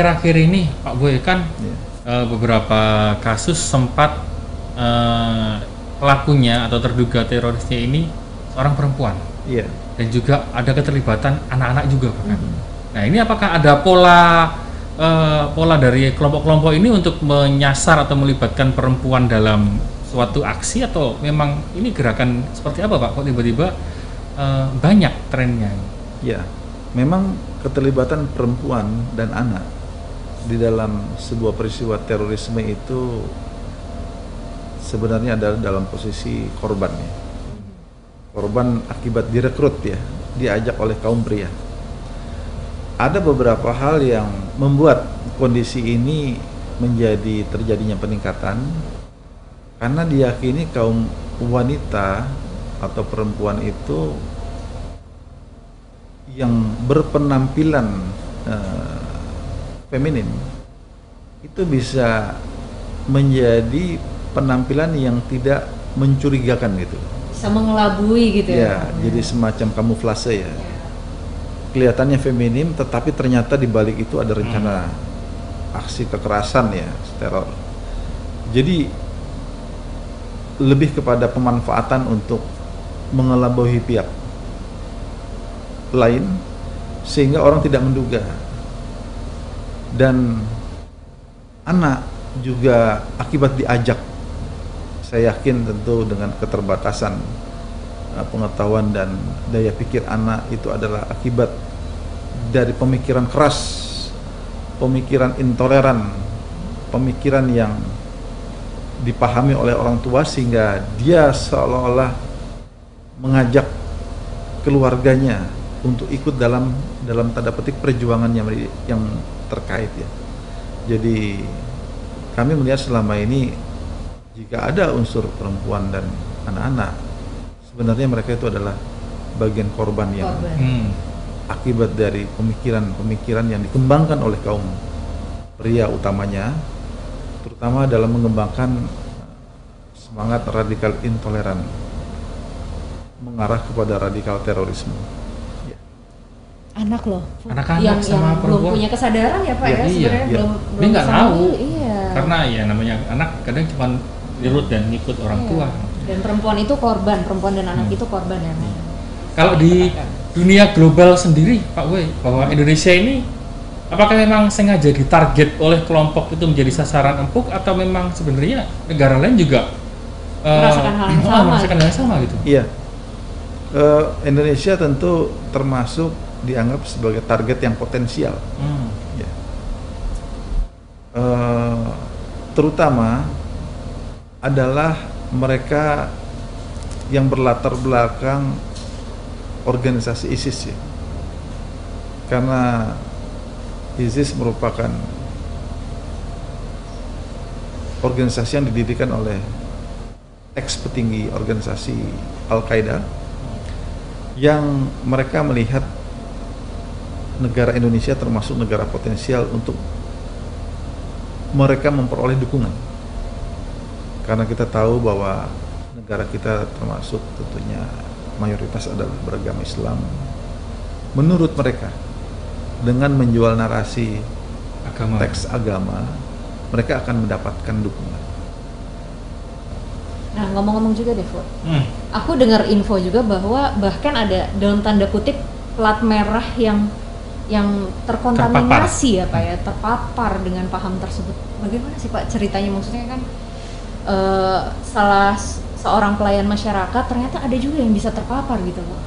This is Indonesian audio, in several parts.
akhir-akhir ini Pak Boy kan Ya. eh, beberapa kasus sempat eh, pelakunya atau terduga terorisnya ini seorang perempuan Iya. dan juga ada keterlibatan anak-anak juga bahkan. Hmm. Nah ini apakah ada pola eh, pola dari kelompok-kelompok ini untuk menyasar atau melibatkan perempuan dalam suatu aksi atau memang ini gerakan seperti apa Pak? Kok tiba-tiba eh, banyak trennya? Ya, memang keterlibatan perempuan dan anak di dalam sebuah peristiwa terorisme itu sebenarnya adalah dalam posisi korban ya. Korban akibat direkrut ya, diajak oleh kaum pria. Ada beberapa hal yang membuat kondisi ini menjadi terjadinya peningkatan karena diyakini kaum wanita atau perempuan itu yang berpenampilan eh, feminin itu bisa menjadi penampilan yang tidak mencurigakan gitu. Bisa mengelabui gitu Ya, ya. jadi semacam kamuflase ya. Kelihatannya feminim tetapi ternyata di balik itu ada rencana aksi kekerasan ya, teror. Jadi lebih kepada pemanfaatan untuk mengelabui pihak lain sehingga orang tidak menduga dan anak juga akibat diajak saya yakin tentu dengan keterbatasan uh, pengetahuan dan daya pikir anak itu adalah akibat dari pemikiran keras pemikiran intoleran pemikiran yang dipahami oleh orang tua sehingga dia seolah-olah mengajak keluarganya untuk ikut dalam dalam tanda petik perjuangan yang yang terkait ya. Jadi kami melihat selama ini jika ada unsur perempuan dan anak-anak sebenarnya mereka itu adalah bagian korban yang Korban. Hmm. akibat dari pemikiran-pemikiran yang dikembangkan oleh kaum pria utamanya terutama dalam mengembangkan semangat radikal intoleran mengarah kepada radikal terorisme. Anak loh. Anak-anak yang, sama yang belum perempuan. punya kesadaran ya Pak Ya, ya, iya, sebenarnya iya. belum Dia belum nggak tahu. Iya. Karena ya namanya anak kadang cuma nurut dan ngikut orang Iya. tua. Dan perempuan itu korban, perempuan dan anak Hmm. itu korban ya. Pak. Kalau di dunia global sendiri, Pak Boy, bahwa Indonesia ini apakah memang sengaja ditarget oleh kelompok itu menjadi sasaran empuk atau memang sebenarnya negara lain juga eh, Merasakan hal yang sama merasakan hal yang sama gitu? Iya. Eh, Indonesia tentu termasuk dianggap sebagai target yang potensial. Hmm. Ya. Eh, terutama adalah mereka yang berlatar belakang organisasi ISIS ya. Karena ISIS merupakan organisasi yang didirikan oleh ex petinggi organisasi Al-Qaeda yang mereka melihat negara Indonesia termasuk negara potensial untuk mereka memperoleh dukungan karena kita tahu bahwa negara kita termasuk tentunya mayoritas adalah beragama Islam menurut mereka dengan menjual narasi Agama. teks agama mereka akan mendapatkan dukungan Nah ngomong-ngomong juga deh. Hmm. Aku dengar info juga bahwa bahkan ada dalam tanda kutip plat merah yang yang terkontaminasi ya Pak ya, terpapar dengan paham tersebut. Bagaimana sih Pak ceritanya? Maksudnya kan eh, salah seorang pelayan masyarakat ternyata ada juga yang bisa terpapar gitu Pak.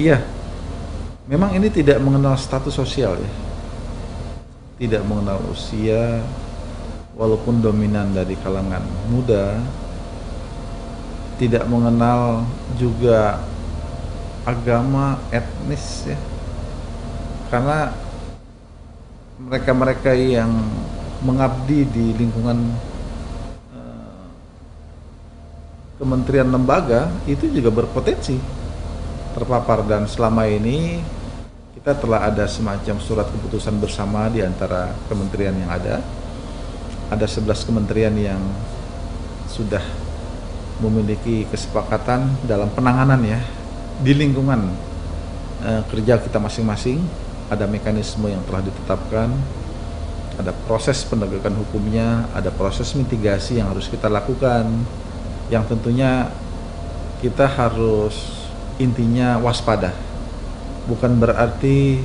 Iya, memang ini tidak mengenal status sosial ya, tidak mengenal usia, walaupun dominan dari kalangan muda, tidak mengenal juga agama, etnis ya, karena mereka-mereka yang mengabdi di lingkungan eh, kementerian lembaga itu juga berpotensi terpapar dan selama ini kita telah ada semacam surat keputusan bersama di antara kementerian yang ada. Ada 11 kementerian yang sudah memiliki kesepakatan dalam penanganan ya di lingkungan eh, kerja kita masing-masing ada mekanisme yang telah ditetapkan ada proses penegakan hukumnya, ada proses mitigasi yang harus kita lakukan, yang tentunya kita harus intinya waspada. Bukan berarti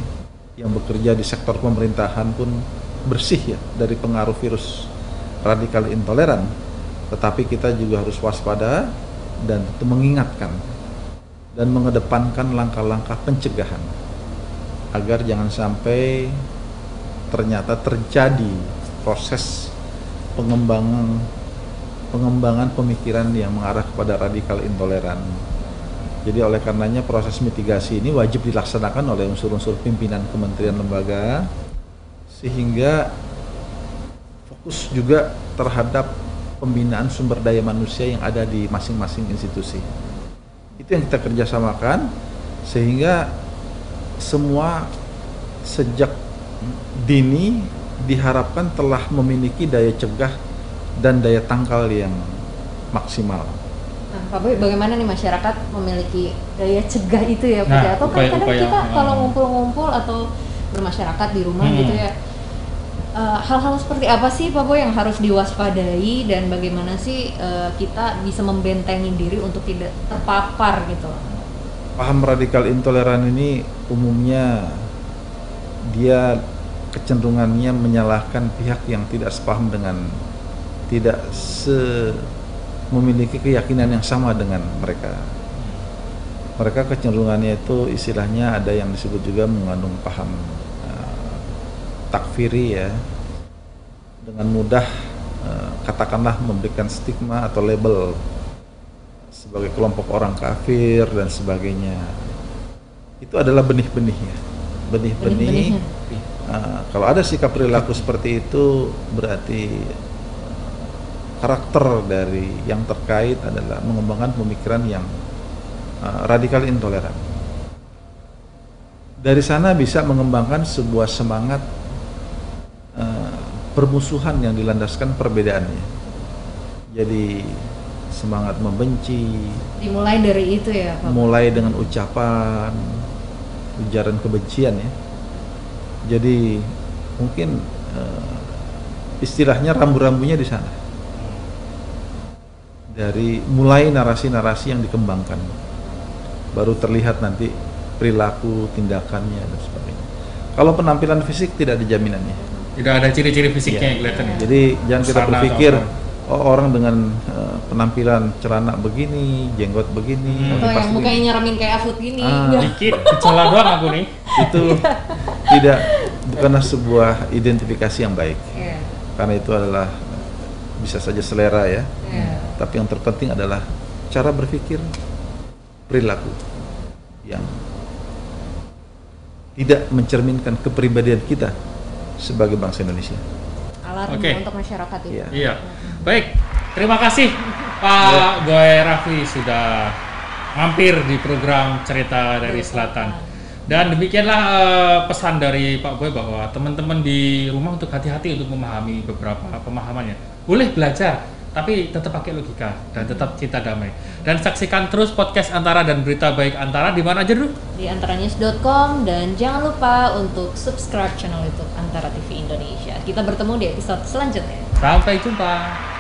yang bekerja di sektor pemerintahan pun bersih ya dari pengaruh virus radikal intoleran, tetapi kita juga harus waspada dan mengingatkan dan mengedepankan langkah-langkah pencegahan agar jangan sampai ternyata terjadi proses pengembangan pengembangan pemikiran yang mengarah kepada radikal intoleran. Jadi oleh karenanya proses mitigasi ini wajib dilaksanakan oleh unsur-unsur pimpinan kementerian lembaga sehingga fokus juga terhadap pembinaan sumber daya manusia yang ada di masing-masing institusi. Itu yang kita kerjasamakan sehingga semua sejak dini diharapkan telah memiliki daya cegah dan daya tangkal yang maksimal. Nah, Pak Boy, bagaimana nih masyarakat memiliki daya cegah itu ya, Pak? Nah, atau kan upaya- kadang upaya, kita kalau ngumpul-ngumpul atau bermasyarakat di rumah Hmm. gitu ya, eh, hal-hal seperti apa sih Pak Boy yang harus diwaspadai dan bagaimana sih eh, kita bisa membentengi diri untuk tidak terpapar gitu? Paham radikal intoleran ini umumnya dia kecenderungannya menyalahkan pihak yang tidak sepaham dengan tidak se memiliki keyakinan yang sama dengan mereka. Mereka kecenderungannya itu istilahnya ada yang disebut juga mengandung paham eh, takfiri ya. Dengan mudah eh, katakanlah memberikan stigma atau label sebagai kelompok orang kafir dan sebagainya. Itu adalah benih-benihnya. Benih-benih. Uh, kalau ada sikap perilaku seperti itu berarti karakter dari yang terkait adalah mengembangkan pemikiran yang uh, radikal intoleran. Dari sana bisa mengembangkan sebuah semangat uh, permusuhan yang dilandaskan perbedaannya. Jadi semangat membenci, Dimulai dari itu ya, Pak. Mulai dengan ucapan ujaran kebencian ya. Jadi mungkin eh, istilahnya rambu-rambunya di sana. Dari mulai narasi-narasi yang dikembangkan. Baru terlihat nanti perilaku tindakannya dan sebagainya. Kalau penampilan fisik tidak ada jaminannya. Tidak ada ciri-ciri fisiknya Iya. yang kelihatan ya. jadi jangan kita berpikir oh, orang dengan eh, penampilan celana begini jenggot begini Hmm. Atau ini yang mukanya nyeramin kayak afut gini. Ah. Nggak. Dikit, kecola doang aku nih. itu tidak bukanlah sebuah identifikasi yang baik Iya, karena itu adalah bisa saja selera ya iya. tapi yang terpenting adalah cara berpikir perilaku yang tidak mencerminkan kepribadian kita sebagai bangsa Indonesia Alarm Oke. untuk masyarakat itu. Iya. Iya. Baik, terima kasih Pak Goy Raffi sudah mampir di program Cerita dari Selatan. Dan demikianlah eh, pesan dari Pak Boy bahwa teman-teman di rumah untuk hati-hati untuk memahami beberapa pemahamannya. Boleh belajar, tapi tetap pakai logika dan tetap cinta damai. Dan saksikan terus podcast Antara dan berita baik Antara di mana aja dulu? Di antaranews.com dan jangan lupa untuk subscribe channel YouTube Antara TV Indonesia. Kita bertemu di episode selanjutnya. Sampai jumpa.